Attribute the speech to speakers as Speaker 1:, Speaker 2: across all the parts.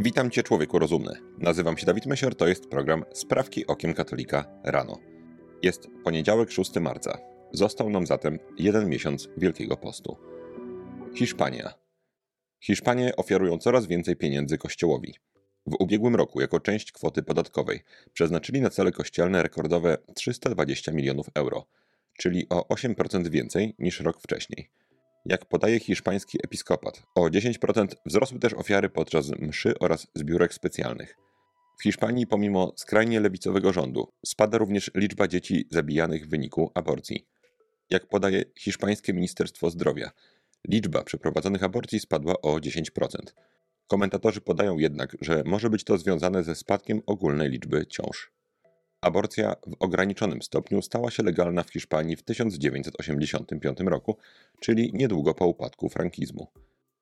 Speaker 1: Witam Cię, człowieku rozumny. Nazywam się Dawid Mesior, to jest program Sprawki Okiem Katolika rano. Jest poniedziałek 6 marca. Został nam zatem jeden miesiąc Wielkiego Postu. Hiszpania. Hiszpanie ofiarują coraz więcej pieniędzy Kościołowi. W ubiegłym roku, jako część kwoty podatkowej, przeznaczyli na cele kościelne rekordowe 320 milionów euro, czyli o 8% więcej niż rok wcześniej. Jak podaje hiszpański episkopat, o 10% wzrosły też ofiary podczas mszy oraz zbiórek specjalnych. W Hiszpanii, pomimo skrajnie lewicowego rządu, spada również liczba dzieci zabijanych w wyniku aborcji. Jak podaje hiszpańskie Ministerstwo Zdrowia, liczba przeprowadzonych aborcji spadła o 10%. Komentatorzy podają jednak, że może być to związane ze spadkiem ogólnej liczby ciąż. Aborcja w ograniczonym stopniu stała się legalna w Hiszpanii w 1985 roku, czyli niedługo po upadku frankizmu.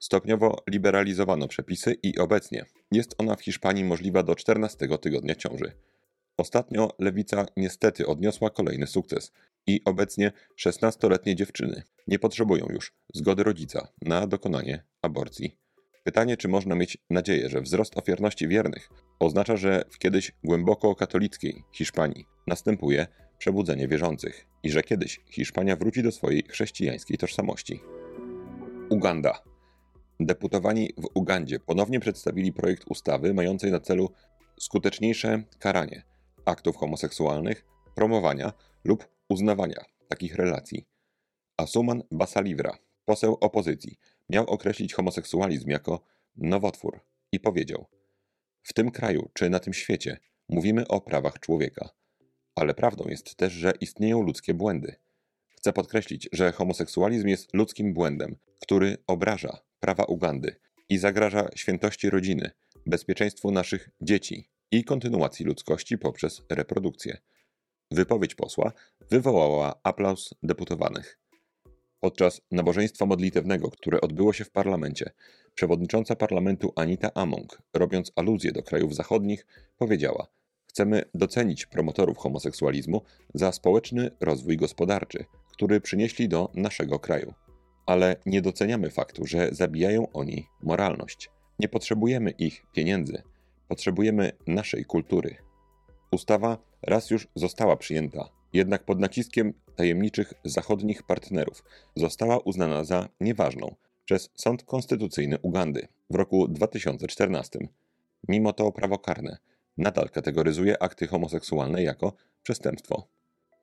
Speaker 1: Stopniowo liberalizowano przepisy i obecnie jest ona w Hiszpanii możliwa do 14 tygodnia ciąży. Ostatnio lewica niestety odniosła kolejny sukces i obecnie 16-letnie dziewczyny nie potrzebują już zgody rodzica na dokonanie aborcji. Pytanie, czy można mieć nadzieję, że wzrost ofiarności wiernych oznacza, że w kiedyś głęboko katolickiej Hiszpanii następuje przebudzenie wierzących i że kiedyś Hiszpania wróci do swojej chrześcijańskiej tożsamości. Uganda. Deputowani w Ugandzie ponownie przedstawili projekt ustawy mającej na celu skuteczniejsze karanie aktów homoseksualnych, promowania lub uznawania takich relacji. Asuman Basalivra, poseł opozycji, miał określić homoseksualizm jako nowotwór i powiedział: W tym kraju czy na tym świecie mówimy o prawach człowieka, ale prawdą jest też, że istnieją ludzkie błędy. Chcę podkreślić, że homoseksualizm jest ludzkim błędem, który obraża prawa Ugandy i zagraża świętości rodziny, bezpieczeństwu naszych dzieci i kontynuacji ludzkości poprzez reprodukcję. Wypowiedź posła wywołała aplauz deputowanych. Podczas nabożeństwa modlitewnego, które odbyło się w parlamencie, przewodnicząca parlamentu Anita Among, robiąc aluzję do krajów zachodnich, powiedziała: Chcemy docenić promotorów homoseksualizmu za społeczny rozwój gospodarczy, który przynieśli do naszego kraju. Ale nie doceniamy faktu, że zabijają oni moralność. Nie potrzebujemy ich pieniędzy, potrzebujemy naszej kultury. Ustawa raz już została przyjęta, jednak pod naciskiem tajemniczych zachodnich partnerów została uznana za nieważną przez Sąd Konstytucyjny Ugandy w roku 2014. Mimo to prawo karne nadal kategoryzuje akty homoseksualne jako przestępstwo.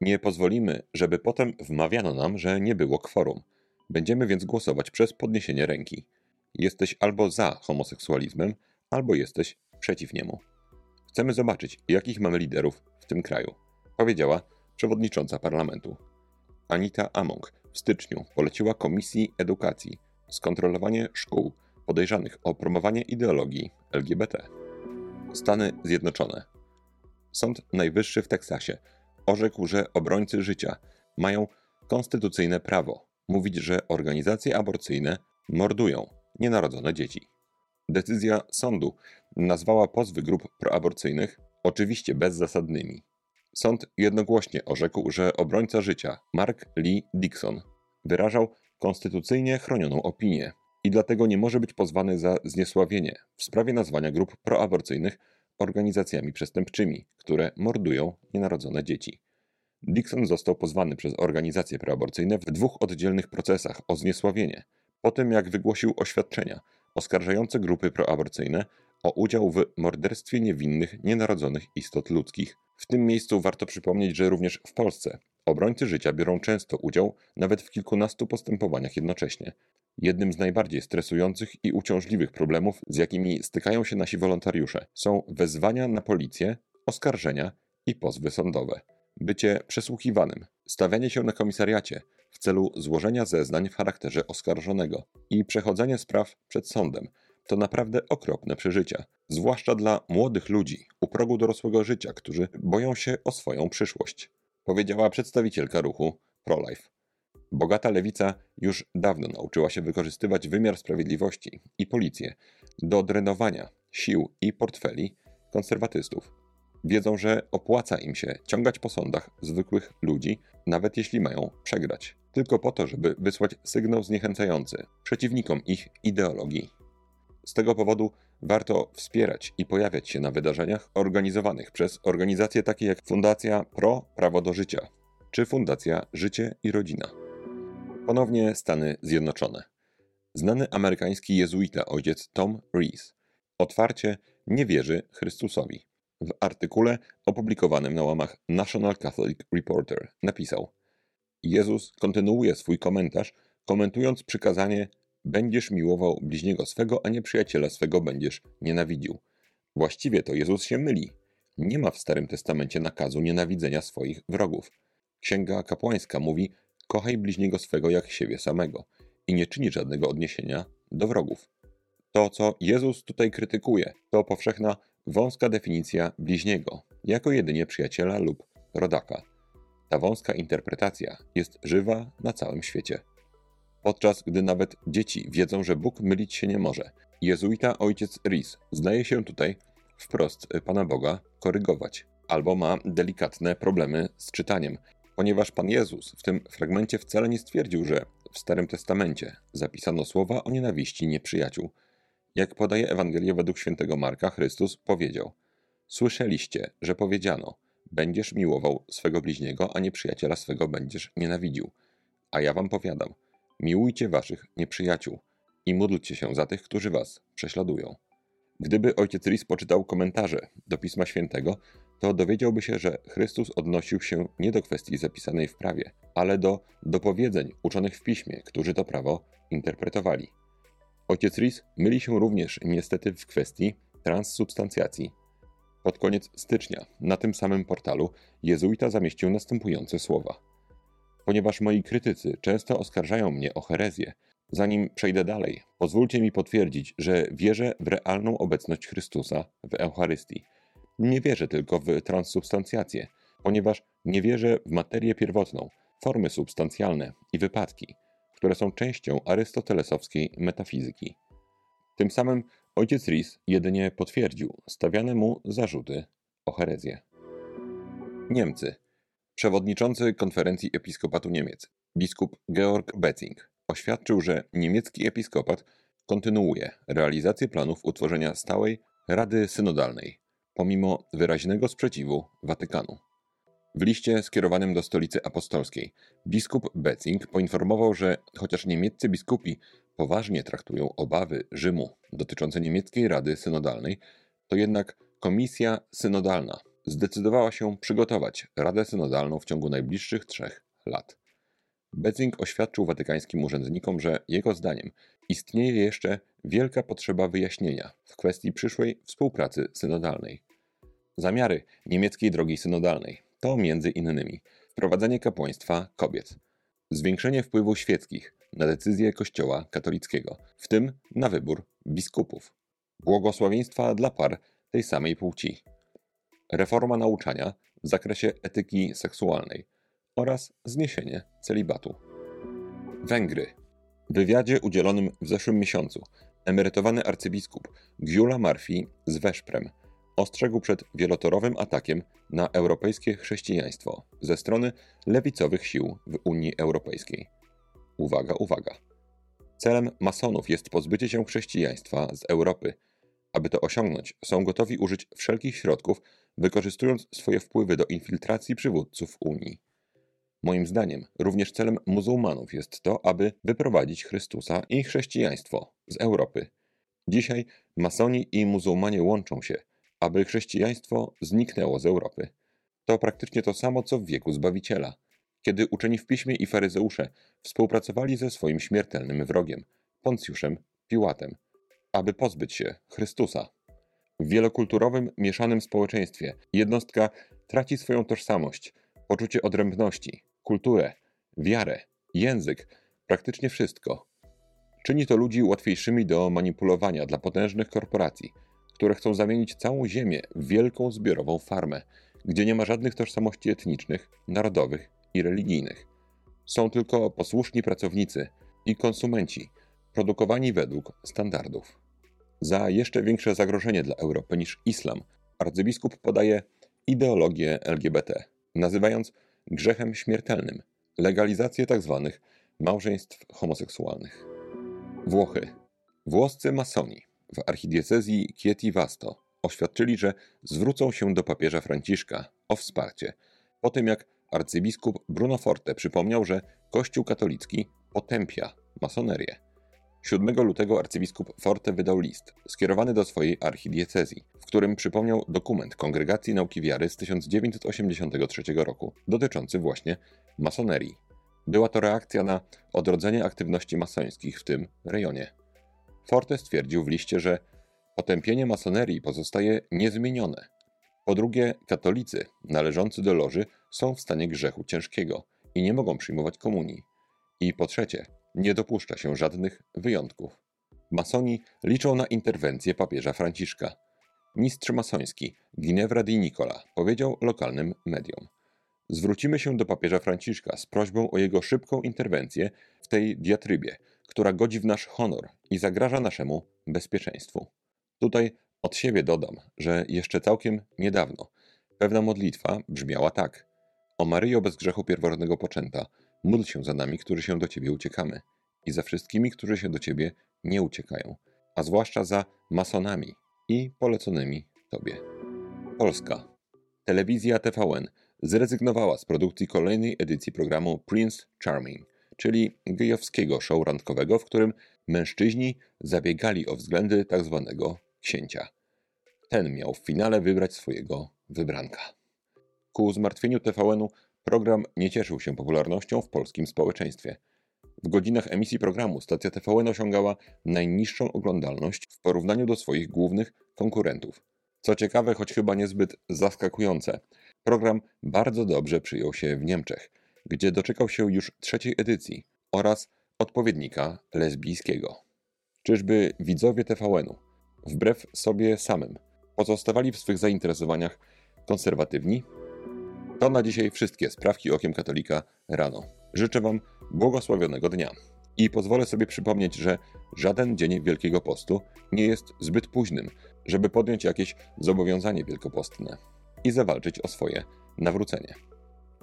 Speaker 1: Nie pozwolimy, żeby potem wmawiano nam, że nie było kworum. Będziemy więc głosować przez podniesienie ręki. Jesteś albo za homoseksualizmem, albo jesteś przeciw niemu. Chcemy zobaczyć, jakich mamy liderów w tym kraju, powiedziała przewodnicząca parlamentu. Anita Among w styczniu poleciła Komisji Edukacji skontrolowanie szkół podejrzanych o promowanie ideologii LGBT. Stany Zjednoczone. Sąd Najwyższy w Teksasie orzekł, że obrońcy życia mają konstytucyjne prawo mówić, że organizacje aborcyjne mordują nienarodzone dzieci. Decyzja sądu nazwała pozwy grup proaborcyjnych oczywiście bezzasadnymi. Sąd jednogłośnie orzekł, że obrońca życia Mark Lee Dixon wyrażał konstytucyjnie chronioną opinię i dlatego nie może być pozwany za zniesławienie w sprawie nazwania grup proaborcyjnych organizacjami przestępczymi, które mordują nienarodzone dzieci. Dixon został pozwany przez organizacje proaborcyjne w dwóch oddzielnych procesach o zniesławienie, po tym jak wygłosił oświadczenia oskarżające grupy proaborcyjne o udział w morderstwie niewinnych, nienarodzonych istot ludzkich. W tym miejscu warto przypomnieć, że również w Polsce obrońcy życia biorą często udział nawet w kilkunastu postępowaniach jednocześnie. Jednym z najbardziej stresujących i uciążliwych problemów, z jakimi stykają się nasi wolontariusze, są wezwania na policję, oskarżenia i pozwy sądowe. Bycie przesłuchiwanym, stawianie się na komisariacie w celu złożenia zeznań w charakterze oskarżonego i przechodzenie spraw przed sądem to naprawdę okropne przeżycia, zwłaszcza dla młodych ludzi u progu dorosłego życia, którzy boją się o swoją przyszłość, powiedziała przedstawicielka ruchu ProLife. Bogata lewica już dawno nauczyła się wykorzystywać wymiar sprawiedliwości i policję do drenowania sił i portfeli konserwatystów. Wiedzą, że opłaca im się ciągać po sądach zwykłych ludzi, nawet jeśli mają przegrać, tylko po to, żeby wysłać sygnał zniechęcający przeciwnikom ich ideologii. Z tego powodu warto wspierać i pojawiać się na wydarzeniach organizowanych przez organizacje takie jak Fundacja Pro Prawo do Życia czy Fundacja Życie i Rodzina. Ponownie Stany Zjednoczone. Znany amerykański jezuita ojciec Tom Rees otwarcie nie wierzy Chrystusowi. W artykule opublikowanym na łamach National Catholic Reporter napisał: Jezus kontynuuje swój komentarz, komentując przykazanie: Będziesz miłował bliźniego swego, a nie przyjaciela swego będziesz nienawidził. Właściwie to Jezus się myli. Nie ma w Starym Testamencie nakazu nienawidzenia swoich wrogów. Księga kapłańska mówi: Kochaj bliźniego swego jak siebie samego i nie czyni żadnego odniesienia do wrogów. To, co Jezus tutaj krytykuje, to powszechna wąska definicja bliźniego, jako jedynie przyjaciela lub rodaka. Ta wąska interpretacja jest żywa na całym świecie. Podczas gdy nawet dzieci wiedzą, że Bóg mylić się nie może, jezuita ojciec Rhys zdaje się tutaj wprost Pana Boga korygować, albo ma delikatne problemy z czytaniem, ponieważ Pan Jezus w tym fragmencie wcale nie stwierdził, że w Starym Testamencie zapisano słowa o nienawiści nieprzyjaciół. Jak podaje Ewangelia według świętego Marka, Chrystus powiedział: Słyszeliście, że powiedziano: Będziesz miłował swego bliźniego, a nieprzyjaciela swego będziesz nienawidził. A ja wam powiadam: Miłujcie waszych nieprzyjaciół i módlcie się za tych, którzy was prześladują. Gdyby ojciec Ris poczytał komentarze do Pisma Świętego, to dowiedziałby się, że Chrystus odnosił się nie do kwestii zapisanej w prawie, ale do dopowiedzeń uczonych w piśmie, którzy to prawo interpretowali. Ojciec Ris myli się również niestety w kwestii transsubstancjacji. Pod koniec stycznia na tym samym portalu jezuita zamieścił następujące słowa. Ponieważ moi krytycy często oskarżają mnie o herezję, zanim przejdę dalej, pozwólcie mi potwierdzić, że wierzę w realną obecność Chrystusa w Eucharystii – nie wierzę tylko w transsubstancjację, ponieważ nie wierzę w materię pierwotną, formy substancjalne i wypadki, które są częścią arystotelesowskiej metafizyki. Tym samym ojciec Ries jedynie potwierdził stawiane mu zarzuty o herezję. Niemcy. Przewodniczący konferencji episkopatu Niemiec, biskup Georg Betzing, oświadczył, że niemiecki episkopat kontynuuje realizację planów utworzenia stałej Rady Synodalnej, pomimo wyraźnego sprzeciwu Watykanu. W liście skierowanym do stolicy apostolskiej biskup Betzing poinformował, że chociaż niemieccy biskupi poważnie traktują obawy Rzymu dotyczące niemieckiej Rady Synodalnej, to jednak Komisja Synodalna zdecydowała się przygotować Radę Synodalną w ciągu najbliższych trzech lat. Betzing oświadczył watykańskim urzędnikom, że jego zdaniem istnieje jeszcze wielka potrzeba wyjaśnienia w kwestii przyszłej współpracy synodalnej. Zamiary niemieckiej drogi synodalnej to między innymi wprowadzenie kapłaństwa kobiet, zwiększenie wpływów świeckich na decyzje Kościoła katolickiego, w tym na wybór biskupów, błogosławieństwa dla par tej samej płci, reforma nauczania w zakresie etyki seksualnej oraz zniesienie celibatu. Węgry. W wywiadzie udzielonym w zeszłym miesiącu emerytowany arcybiskup Giula Marfi z Weszprem ostrzegł przed wielotorowym atakiem na europejskie chrześcijaństwo ze strony lewicowych sił w Unii Europejskiej. Uwaga, uwaga. Celem masonów jest pozbycie się chrześcijaństwa z Europy. Aby to osiągnąć, są gotowi użyć wszelkich środków, wykorzystując swoje wpływy do infiltracji przywódców Unii. Moim zdaniem, również celem muzułmanów jest to, aby wyprowadzić Chrystusa i chrześcijaństwo z Europy. Dzisiaj masoni i muzułmanie łączą się, aby chrześcijaństwo zniknęło z Europy. To praktycznie to samo, co w wieku Zbawiciela, kiedy uczeni w piśmie i faryzeusze współpracowali ze swoim śmiertelnym wrogiem, Poncjuszem Piłatem, aby pozbyć się Chrystusa. W wielokulturowym, mieszanym społeczeństwie jednostka traci swoją tożsamość, poczucie odrębności, kulturę, wiarę, język, praktycznie wszystko. Czyni to ludzi łatwiejszymi do manipulowania dla potężnych korporacji – które chcą zamienić całą Ziemię w wielką zbiorową farmę, gdzie nie ma żadnych tożsamości etnicznych, narodowych i religijnych. Są tylko posłuszni pracownicy i konsumenci, produkowani według standardów. Za jeszcze większe zagrożenie dla Europy niż islam, arcybiskup podaje ideologię LGBT, nazywając grzechem śmiertelnym legalizację tzw. Tak małżeństw homoseksualnych. Włochy. Włoscy masoni w archidiecezji Chieti Vasto oświadczyli, że zwrócą się do papieża Franciszka o wsparcie, po tym jak arcybiskup Bruno Forte przypomniał, że Kościół katolicki potępia masonerię. 7 lutego arcybiskup Forte wydał list skierowany do swojej archidiecezji, w którym przypomniał dokument Kongregacji Nauki Wiary z 1983 roku dotyczący właśnie masonerii. Była to reakcja na odrodzenie aktywności masońskich w tym rejonie. Forte stwierdził w liście, że potępienie masonerii pozostaje niezmienione. Po drugie, katolicy należący do loży są w stanie grzechu ciężkiego i nie mogą przyjmować komunii. I po trzecie, nie dopuszcza się żadnych wyjątków. Masoni liczą na interwencję papieża Franciszka. Mistrz masoński Ginevra di Nicola powiedział lokalnym mediom. Zwrócimy się do papieża Franciszka z prośbą o jego szybką interwencję w tej diatrybie, która godzi w nasz honor i zagraża naszemu bezpieczeństwu. Tutaj od siebie dodam, że jeszcze całkiem niedawno pewna modlitwa brzmiała tak: O Maryjo bez grzechu pierworodnego poczęta, módl się za nami, którzy się do ciebie uciekamy, i za wszystkimi, którzy się do ciebie nie uciekają, a zwłaszcza za masonami i poleconymi tobie. Polska. Telewizja TVN zrezygnowała z produkcji kolejnej edycji programu Prince Charming, czyli gejowskiego show randkowego, w którym mężczyźni zabiegali o względy tzw. Tak księcia. Ten miał w finale wybrać swojego wybranka. Ku zmartwieniu TVN-u program nie cieszył się popularnością w polskim społeczeństwie. W godzinach emisji programu stacja TVN osiągała najniższą oglądalność w porównaniu do swoich głównych konkurentów. Co ciekawe, choć chyba niezbyt zaskakujące, program bardzo dobrze przyjął się w Niemczech, gdzie doczekał się już trzeciej edycji oraz odpowiednika lesbijskiego. Czyżby widzowie TVN-u, wbrew sobie samym, pozostawali w swych zainteresowaniach konserwatywni? To na dzisiaj wszystkie sprawki okiem katolika rano. Życzę Wam błogosławionego dnia. I pozwolę sobie przypomnieć, że żaden dzień Wielkiego Postu nie jest zbyt późnym, żeby podjąć jakieś zobowiązanie wielkopostne i zawalczyć o swoje nawrócenie.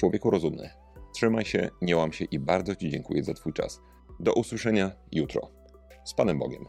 Speaker 1: Człowieku rozumny, trzymaj się, nie łam się i bardzo Ci dziękuję za Twój czas. Do usłyszenia jutro. Z Panem Bogiem.